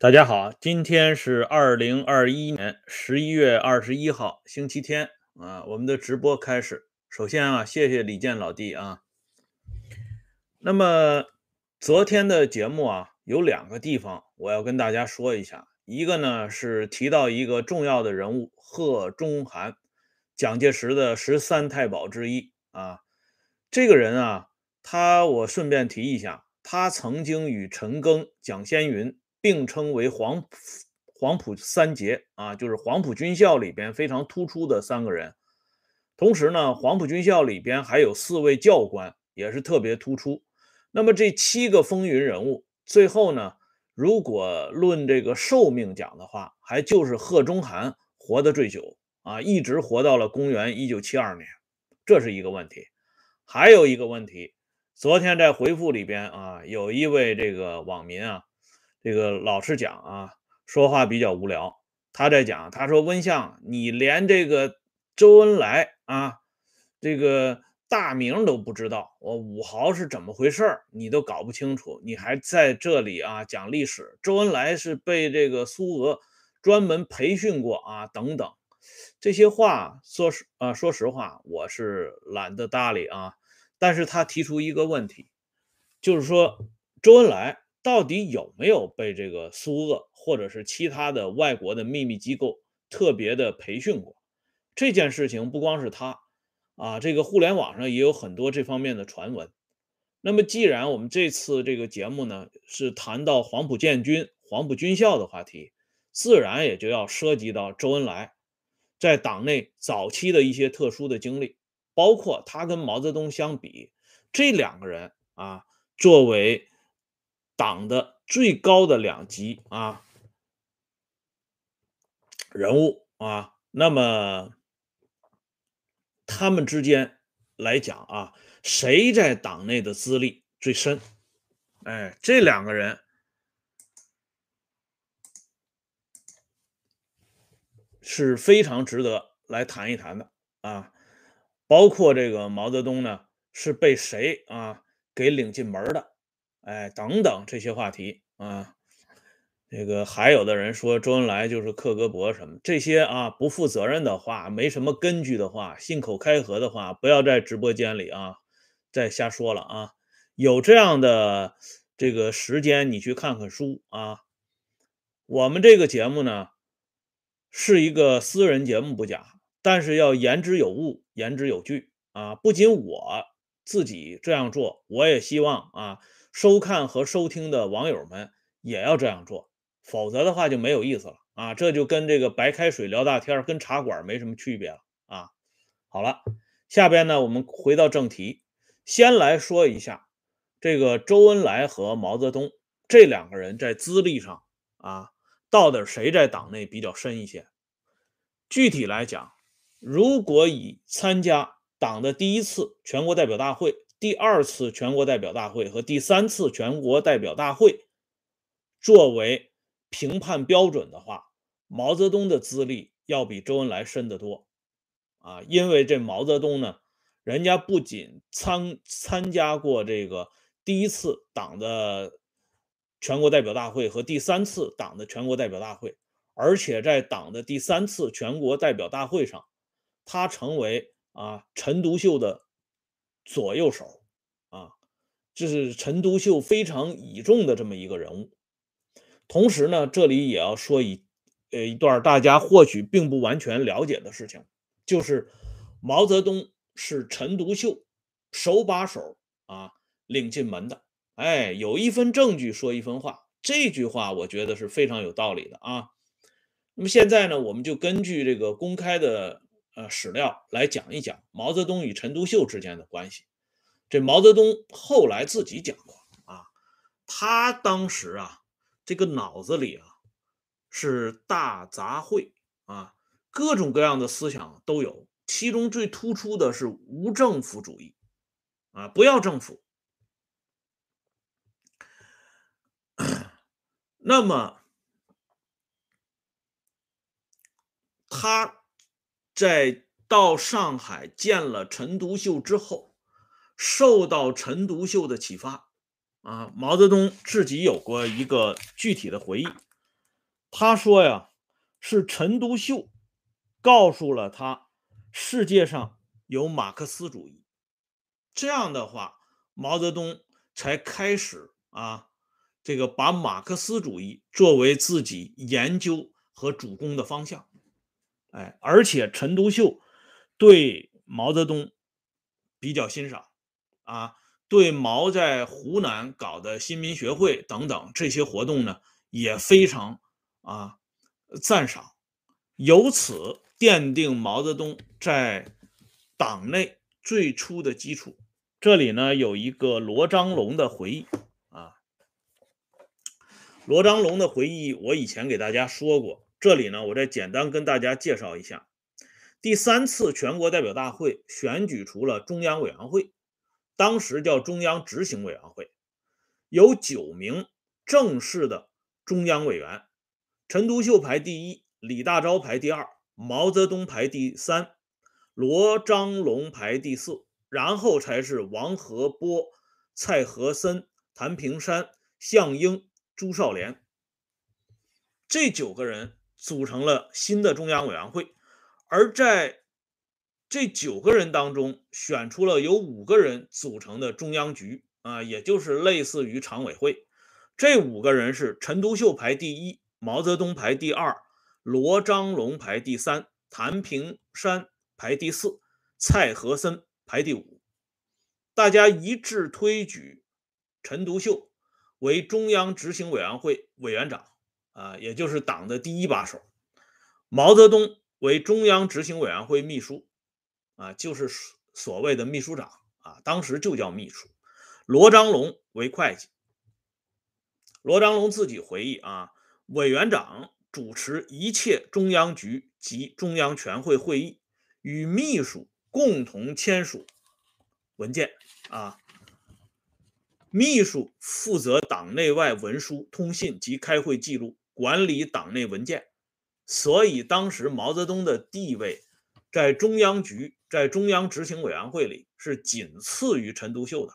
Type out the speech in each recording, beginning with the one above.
大家好，今天是二零二一年十一月二十一号，星期天啊，我们的直播开始。首先啊，谢谢李健老弟啊。那么昨天的节目啊，有两个地方我要跟大家说一下，一个呢是提到一个重要的人物贺中涵，蒋介石的十三太保之一啊。这个人啊，他我顺便提一下，他曾经与陈赓、蒋先云。并称为黄黄埔三杰啊，就是黄埔军校里边非常突出的三个人。同时呢，黄埔军校里边还有四位教官也是特别突出。那么这七个风云人物，最后呢，如果论这个寿命讲的话，还就是贺中涵活得最久啊，一直活到了公元一九七二年，这是一个问题。还有一个问题，昨天在回复里边啊，有一位这个网民啊。这个老实讲啊，说话比较无聊。他在讲，他说：“温相，你连这个周恩来啊，这个大名都不知道，我武豪是怎么回事你都搞不清楚，你还在这里啊讲历史？周恩来是被这个苏俄专门培训过啊，等等这些话，说实啊，说实话，我是懒得搭理啊。但是他提出一个问题，就是说周恩来。到底有没有被这个苏俄或者是其他的外国的秘密机构特别的培训过？这件事情不光是他啊，这个互联网上也有很多这方面的传闻。那么，既然我们这次这个节目呢是谈到黄埔建军、黄埔军校的话题，自然也就要涉及到周恩来在党内早期的一些特殊的经历，包括他跟毛泽东相比，这两个人啊，作为。党的最高的两级啊人物啊，那么他们之间来讲啊，谁在党内的资历最深？哎，这两个人是非常值得来谈一谈的啊。包括这个毛泽东呢，是被谁啊给领进门的？哎，等等这些话题啊，这个还有的人说周恩来就是克格勃什么这些啊，不负责任的话，没什么根据的话，信口开河的话，不要在直播间里啊再瞎说了啊。有这样的这个时间，你去看看书啊。我们这个节目呢是一个私人节目不假，但是要言之有物，言之有据啊。不仅我自己这样做，我也希望啊。收看和收听的网友们也要这样做，否则的话就没有意思了啊！这就跟这个白开水聊大天跟茶馆没什么区别了啊！好了，下边呢，我们回到正题，先来说一下这个周恩来和毛泽东这两个人在资历上啊，到底谁在党内比较深一些？具体来讲，如果以参加党的第一次全国代表大会。第二次全国代表大会和第三次全国代表大会作为评判标准的话，毛泽东的资历要比周恩来深得多啊！因为这毛泽东呢，人家不仅参参加过这个第一次党的全国代表大会和第三次党的全国代表大会，而且在党的第三次全国代表大会上，他成为啊陈独秀的。左右手，啊，这是陈独秀非常倚重的这么一个人物。同时呢，这里也要说一，呃，一段大家或许并不完全了解的事情，就是毛泽东是陈独秀手把手啊领进门的。哎，有一分证据说一分话，这句话我觉得是非常有道理的啊。那么现在呢，我们就根据这个公开的。呃，史料来讲一讲毛泽东与陈独秀之间的关系。这毛泽东后来自己讲过啊，他当时啊，这个脑子里啊是大杂烩啊，各种各样的思想都有，其中最突出的是无政府主义啊，不要政府。那么他。在到上海见了陈独秀之后，受到陈独秀的启发，啊，毛泽东自己有过一个具体的回忆。他说呀，是陈独秀告诉了他世界上有马克思主义。这样的话，毛泽东才开始啊，这个把马克思主义作为自己研究和主攻的方向。哎，而且陈独秀对毛泽东比较欣赏啊，对毛在湖南搞的新民学会等等这些活动呢，也非常啊赞赏，由此奠定毛泽东在党内最初的基础。这里呢有一个罗章龙的回忆啊，罗章龙的回忆我以前给大家说过。这里呢，我再简单跟大家介绍一下，第三次全国代表大会选举出了中央委员会，当时叫中央执行委员会，有九名正式的中央委员，陈独秀排第一，李大钊排第二，毛泽东排第三，罗章龙排第四，然后才是王和波、蔡和森、谭平山、项英、朱绍连这九个人。组成了新的中央委员会，而在这九个人当中，选出了有五个人组成的中央局啊，也就是类似于常委会。这五个人是陈独秀排第一，毛泽东排第二，罗章龙排第三，谭平山排第四，蔡和森排第五。大家一致推举陈独秀为中央执行委员会委员长。啊，也就是党的第一把手，毛泽东为中央执行委员会秘书，啊，就是所谓的秘书长啊，当时就叫秘书。罗章龙为会计。罗章龙自己回忆啊，委员长主持一切中央局及中央全会会议，与秘书共同签署文件啊。秘书负责党内外文书、通信及开会记录。管理党内文件，所以当时毛泽东的地位在中央局、在中央执行委员会里是仅次于陈独秀的。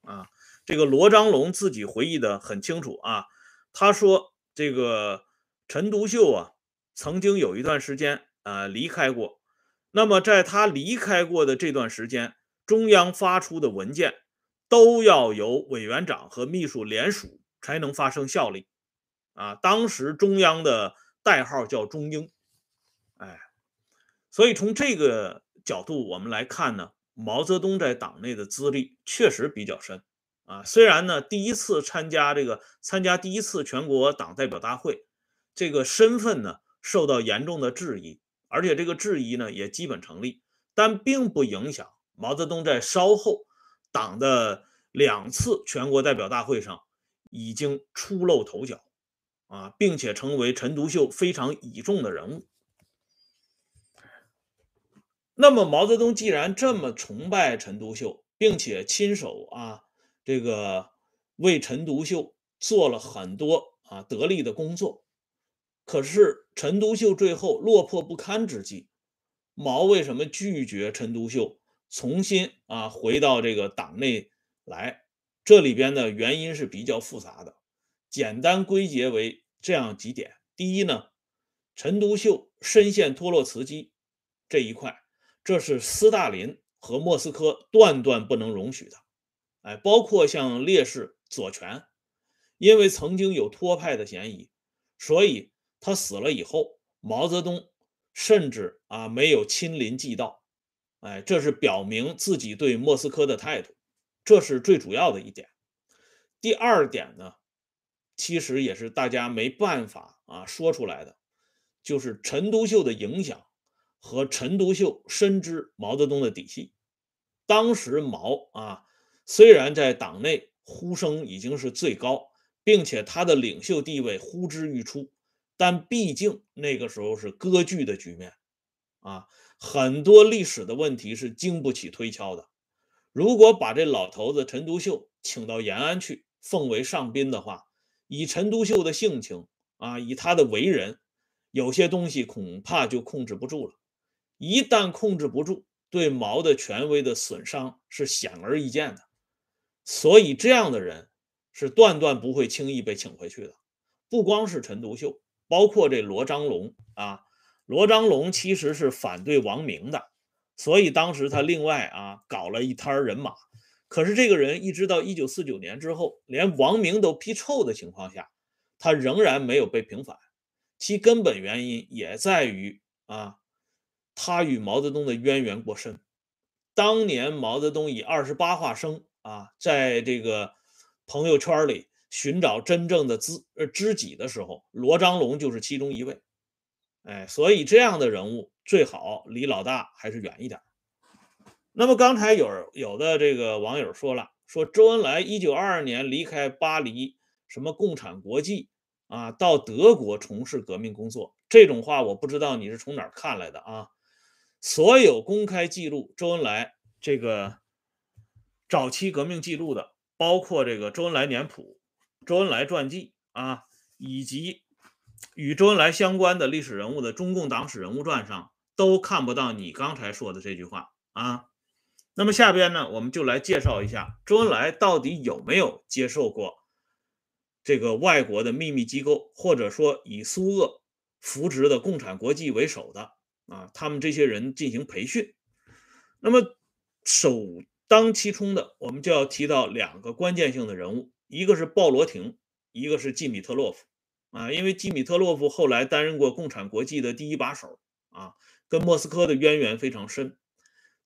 啊，这个罗章龙自己回忆的很清楚啊，他说这个陈独秀啊，曾经有一段时间啊离开过，那么在他离开过的这段时间，中央发出的文件都要由委员长和秘书联署才能发生效力。啊，当时中央的代号叫中英，哎，所以从这个角度我们来看呢，毛泽东在党内的资历确实比较深啊。虽然呢，第一次参加这个参加第一次全国党代表大会，这个身份呢受到严重的质疑，而且这个质疑呢也基本成立，但并不影响毛泽东在稍后党的两次全国代表大会上已经初露头角。啊，并且成为陈独秀非常倚重的人物。那么，毛泽东既然这么崇拜陈独秀，并且亲手啊，这个为陈独秀做了很多啊得力的工作，可是陈独秀最后落魄不堪之际，毛为什么拒绝陈独秀重新啊回到这个党内来？这里边的原因是比较复杂的。简单归结为这样几点：第一呢，陈独秀深陷托洛茨基这一块，这是斯大林和莫斯科断断不能容许的。哎，包括像烈士左权，因为曾经有托派的嫌疑，所以他死了以后，毛泽东甚至啊没有亲临祭悼。哎，这是表明自己对莫斯科的态度，这是最主要的一点。第二点呢？其实也是大家没办法啊说出来的，就是陈独秀的影响和陈独秀深知毛泽东的底细。当时毛啊，虽然在党内呼声已经是最高，并且他的领袖地位呼之欲出，但毕竟那个时候是割据的局面啊，很多历史的问题是经不起推敲的。如果把这老头子陈独秀请到延安去，奉为上宾的话，以陈独秀的性情啊，以他的为人，有些东西恐怕就控制不住了。一旦控制不住，对毛的权威的损伤是显而易见的。所以这样的人是断断不会轻易被请回去的。不光是陈独秀包括这罗章龙啊，罗章龙其实是反对王明的，所以当时他另外啊搞了一摊人马。可是这个人一直到一九四九年之后，连王明都批臭的情况下，他仍然没有被平反。其根本原因也在于啊，他与毛泽东的渊源过深。当年毛泽东以二十八画生啊，在这个朋友圈里寻找真正的知呃知己的时候，罗章龙就是其中一位。哎，所以这样的人物最好离老大还是远一点。那么刚才有有的这个网友说了，说周恩来一九二二年离开巴黎，什么共产国际啊，到德国从事革命工作，这种话我不知道你是从哪儿看来的啊？所有公开记录周恩来这个早期革命记录的，包括这个周恩来年谱、周恩来传记啊，以及与周恩来相关的历史人物的中共党史人物传上，都看不到你刚才说的这句话啊。那么下边呢，我们就来介绍一下周恩来到底有没有接受过这个外国的秘密机构，或者说以苏俄扶植的共产国际为首的啊，他们这些人进行培训。那么首当其冲的，我们就要提到两个关键性的人物，一个是鲍罗廷，一个是季米特洛夫啊，因为季米特洛夫后来担任过共产国际的第一把手啊，跟莫斯科的渊源非常深。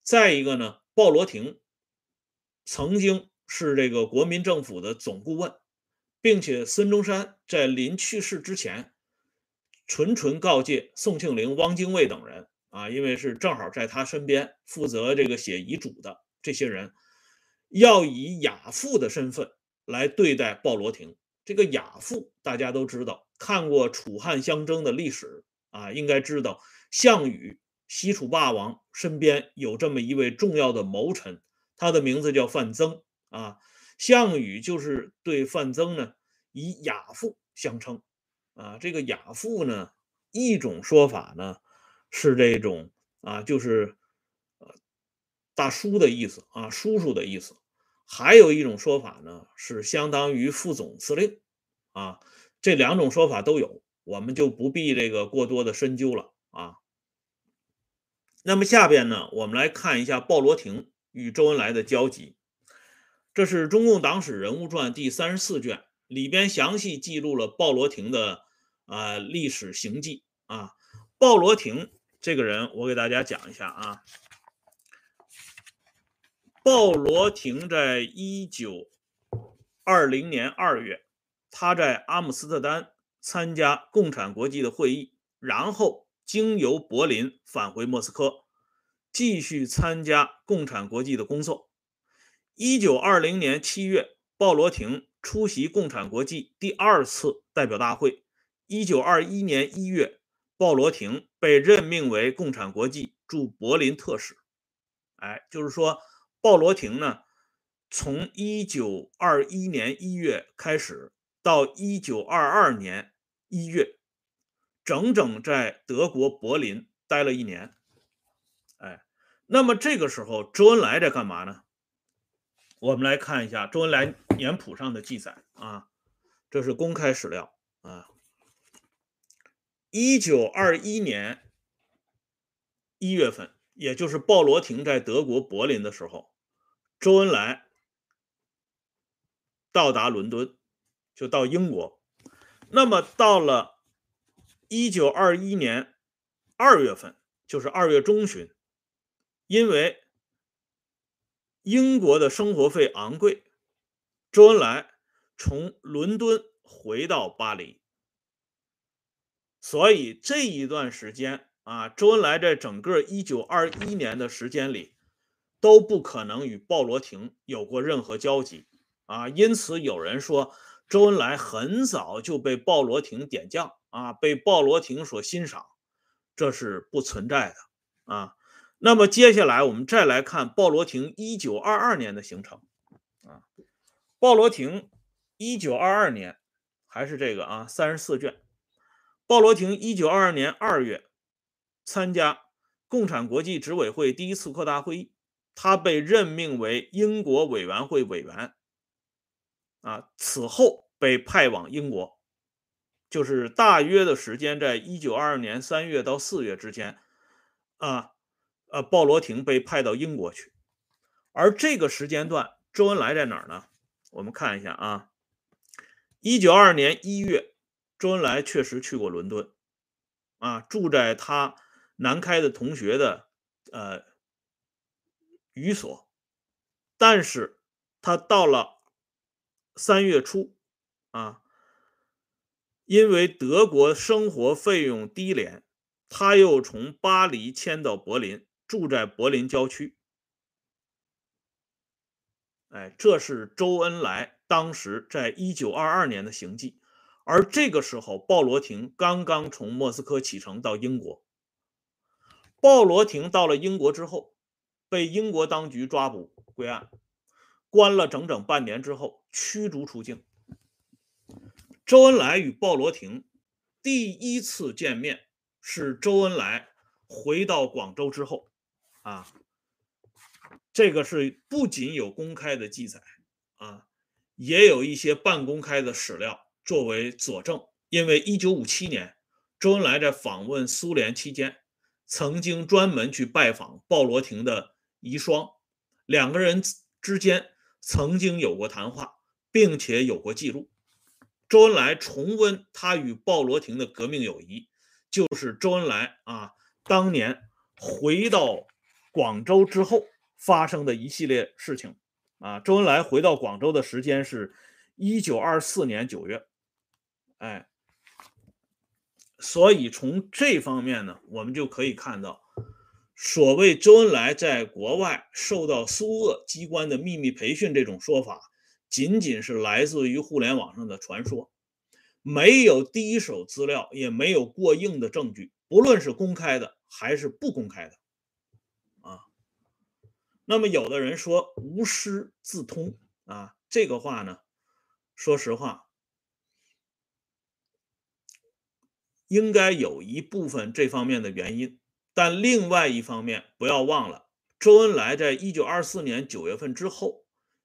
再一个呢。鲍罗廷曾经是这个国民政府的总顾问，并且孙中山在临去世之前，纯纯告诫宋庆龄、汪精卫等人啊，因为是正好在他身边负责这个写遗嘱的这些人，要以亚父的身份来对待鲍罗廷。这个亚父大家都知道，看过楚汉相争的历史啊，应该知道项羽。西楚霸王身边有这么一位重要的谋臣，他的名字叫范增啊。项羽就是对范增呢以亚父相称啊。这个亚父呢，一种说法呢是这种啊，就是大叔的意思啊，叔叔的意思。还有一种说法呢是相当于副总司令啊。这两种说法都有，我们就不必这个过多的深究了啊。那么下边呢，我们来看一下鲍罗廷与周恩来的交集。这是《中共党史人物传》第三十四卷，里边详细记录了鲍罗廷的啊历史行迹啊。鲍罗廷这个人，我给大家讲一下啊。鲍罗廷在一九二零年二月，他在阿姆斯特丹参加共产国际的会议，然后。经由柏林返回莫斯科，继续参加共产国际的工作。一九二零年七月，鲍罗廷出席共产国际第二次代表大会。一九二一年一月，鲍罗廷被任命为共产国际驻柏林特使。哎，就是说，鲍罗廷呢，从一九二一年一月开始，到一九二二年一月。整整在德国柏林待了一年，哎，那么这个时候周恩来在干嘛呢？我们来看一下周恩来年谱上的记载啊，这是公开史料啊。一九二一年一月份，也就是鲍罗廷在德国柏林的时候，周恩来到达伦敦，就到英国。那么到了。一九二一年二月份，就是二月中旬，因为英国的生活费昂贵，周恩来从伦敦回到巴黎，所以这一段时间啊，周恩来在整个一九二一年的时间里都不可能与鲍罗廷有过任何交集啊，因此有人说周恩来很早就被鲍罗廷点将。啊，被鲍罗廷所欣赏，这是不存在的啊。那么接下来我们再来看鲍罗廷一九二二年的行程啊。鲍罗廷一九二二年还是这个啊，三十四卷。鲍罗廷一九二二年二月参加共产国际执委会第一次扩大会议，他被任命为英国委员会委员啊。此后被派往英国。就是大约的时间在一九二二年三月到四月之间，啊，呃，鲍罗廷被派到英国去，而这个时间段，周恩来在哪儿呢？我们看一下啊，一九二二年一月，周恩来确实去过伦敦，啊，住在他南开的同学的呃寓所，但是他到了三月初，啊。因为德国生活费用低廉，他又从巴黎迁到柏林，住在柏林郊区。哎，这是周恩来当时在一九二二年的行迹。而这个时候，鲍罗廷刚刚从莫斯科启程到英国。鲍罗廷到了英国之后，被英国当局抓捕归案，关了整整半年之后，驱逐出境。周恩来与鲍罗廷第一次见面是周恩来回到广州之后，啊，这个是不仅有公开的记载啊，也有一些半公开的史料作为佐证。因为一九五七年，周恩来在访问苏联期间，曾经专门去拜访鲍罗廷的遗孀，两个人之间曾经有过谈话，并且有过记录。周恩来重温他与鲍罗廷的革命友谊，就是周恩来啊当年回到广州之后发生的一系列事情啊。周恩来回到广州的时间是一九二四年九月，哎，所以从这方面呢，我们就可以看到，所谓周恩来在国外受到苏俄机关的秘密培训这种说法。仅仅是来自于互联网上的传说，没有第一手资料，也没有过硬的证据，不论是公开的还是不公开的，啊。那么有的人说无师自通啊，这个话呢，说实话，应该有一部分这方面的原因，但另外一方面不要忘了，周恩来在一九二四年九月份之后。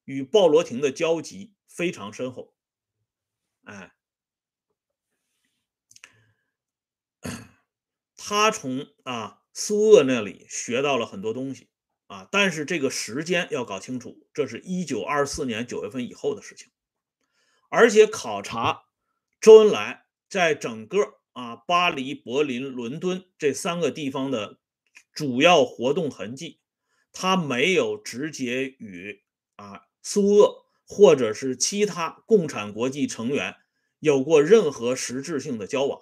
与鲍罗廷的交集非常深厚，哎，他从啊苏俄那里学到了很多东西啊，但是这个时间要搞清楚，这是一九二四年九月份以后的事情，而且考察周恩来在整个啊巴黎、柏林、伦敦这三个地方的主要活动痕迹，他没有直接与啊。苏俄或者是其他共产国际成员有过任何实质性的交往，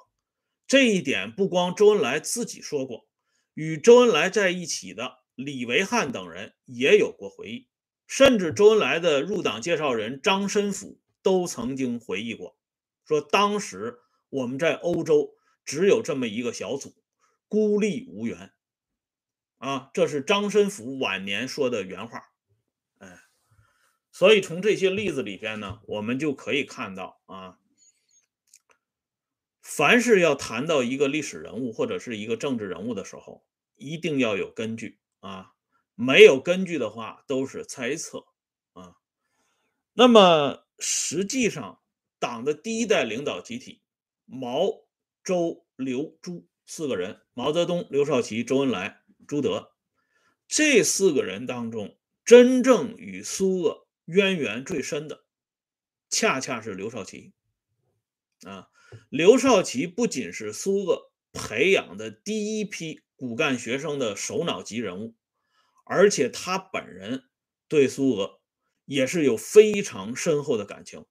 这一点不光周恩来自己说过，与周恩来在一起的李维汉等人也有过回忆，甚至周恩来的入党介绍人张申府都曾经回忆过，说当时我们在欧洲只有这么一个小组，孤立无援。啊，这是张申府晚年说的原话。所以从这些例子里边呢，我们就可以看到啊，凡是要谈到一个历史人物或者是一个政治人物的时候，一定要有根据啊，没有根据的话都是猜测啊。那么实际上，党的第一代领导集体，毛、周、刘、朱四个人，毛泽东、刘少奇、周恩来、朱德，这四个人当中，真正与苏俄。渊源最深的，恰恰是刘少奇啊！刘少奇不仅是苏俄培养的第一批骨干学生的首脑级人物，而且他本人对苏俄也是有非常深厚的感情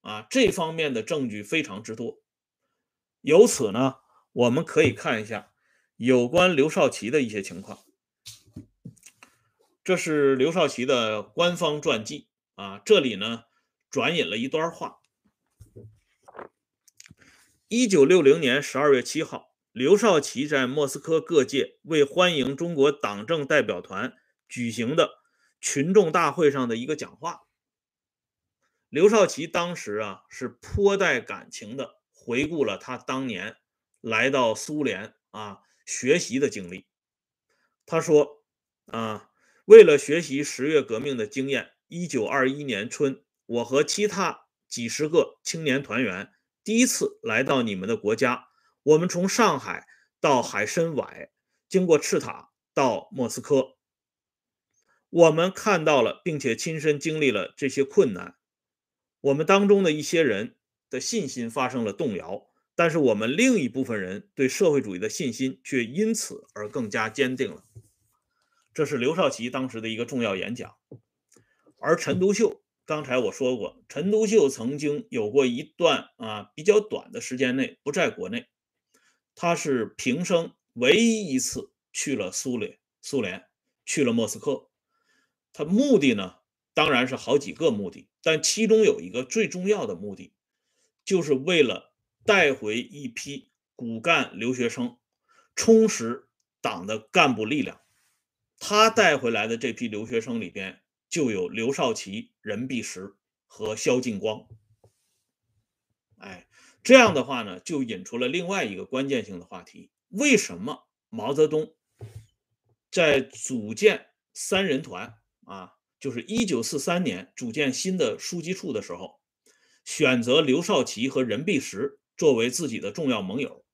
啊！这方面的证据非常之多。由此呢，我们可以看一下有关刘少奇的一些情况。这是刘少奇的官方传记。啊，这里呢转引了一段话。一九六零年十二月七号，刘少奇在莫斯科各界为欢迎中国党政代表团举行的群众大会上的一个讲话。刘少奇当时啊是颇带感情的回顾了他当年来到苏联啊学习的经历。他说啊，为了学习十月革命的经验。一九二一年春，我和其他几十个青年团员第一次来到你们的国家，我们从上海到海参崴，经过赤塔到莫斯科，我们看到了，并且亲身经历了这些困难。我们当中的一些人的信心发生了动摇，但是我们另一部分人对社会主义的信心却因此而更加坚定了。这是刘少奇当时的一个重要演讲，而陈独秀。刚才我说过，陈独秀曾经有过一段啊比较短的时间内不在国内，他是平生唯一一次去了苏联，苏联去了莫斯科。他目的呢，当然是好几个目的，但其中有一个最重要的目的，就是为了带回一批骨干留学生，充实党的干部力量。他带回来的这批留学生里边。就有刘少奇、任弼时和萧劲光，哎，这样的话呢，就引出了另外一个关键性的话题：为什么毛泽东在组建三人团啊，就是一九四三年组建新的书记处的时候，选择刘少奇和任弼时作为自己的重要盟友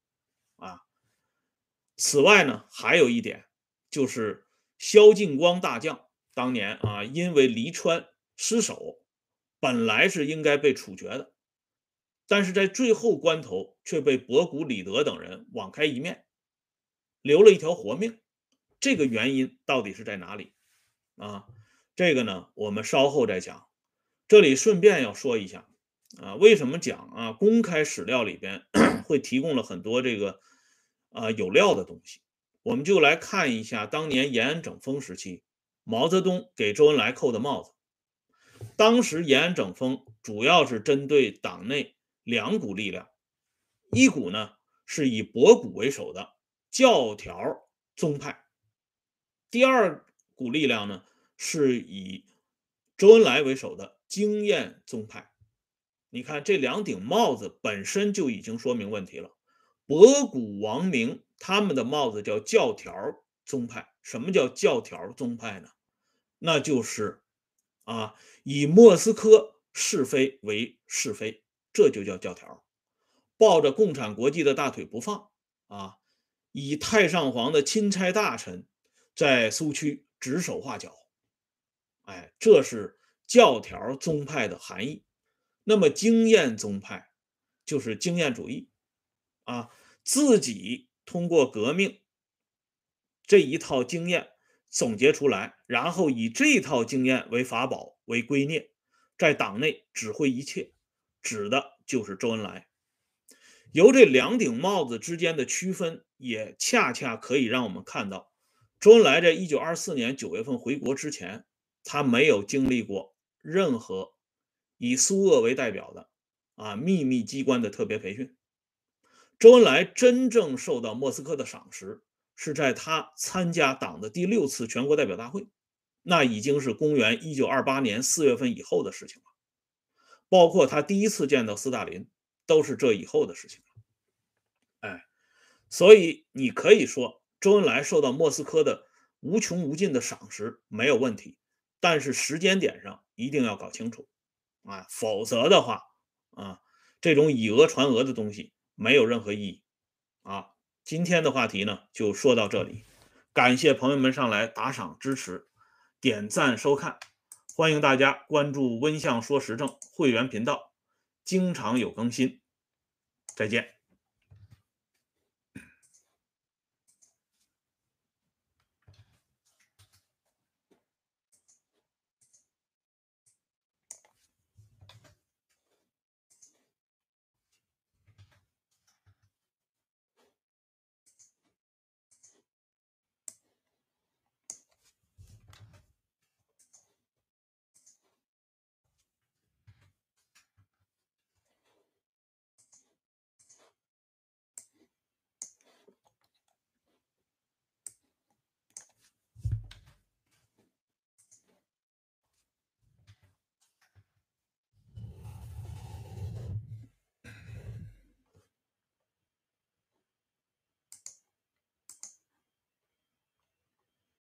啊？此外呢，还有一点就是萧劲光大将。当年啊，因为黎川失守，本来是应该被处决的，但是在最后关头却被博古、李德等人网开一面，留了一条活命。这个原因到底是在哪里啊？这个呢，我们稍后再讲。这里顺便要说一下啊，为什么讲啊？公开史料里边 会提供了很多这个啊有料的东西，我们就来看一下当年延安整风时期。毛泽东给周恩来扣的帽子。当时延安整风主要是针对党内两股力量，一股呢是以博古为首的教条宗派，第二股力量呢是以周恩来为首的经验宗派。你看这两顶帽子本身就已经说明问题了。博古、王明他们的帽子叫教条宗派。什么叫教条宗派呢？那就是啊，以莫斯科是非为是非，这就叫教条，抱着共产国际的大腿不放啊，以太上皇的钦差大臣在苏区指手画脚，哎，这是教条宗派的含义。那么经验宗派就是经验主义啊，自己通过革命这一套经验。总结出来，然后以这套经验为法宝为圭臬，在党内指挥一切，指的就是周恩来。由这两顶帽子之间的区分，也恰恰可以让我们看到，周恩来在一九二四年九月份回国之前，他没有经历过任何以苏俄为代表的啊秘密机关的特别培训。周恩来真正受到莫斯科的赏识。是在他参加党的第六次全国代表大会，那已经是公元一九二八年四月份以后的事情了。包括他第一次见到斯大林，都是这以后的事情了。哎，所以你可以说周恩来受到莫斯科的无穷无尽的赏识没有问题，但是时间点上一定要搞清楚啊，否则的话啊，这种以讹传讹的东西没有任何意义啊。今天的话题呢，就说到这里。感谢朋友们上来打赏支持、点赞收看，欢迎大家关注“温相说时政”会员频道，经常有更新。再见。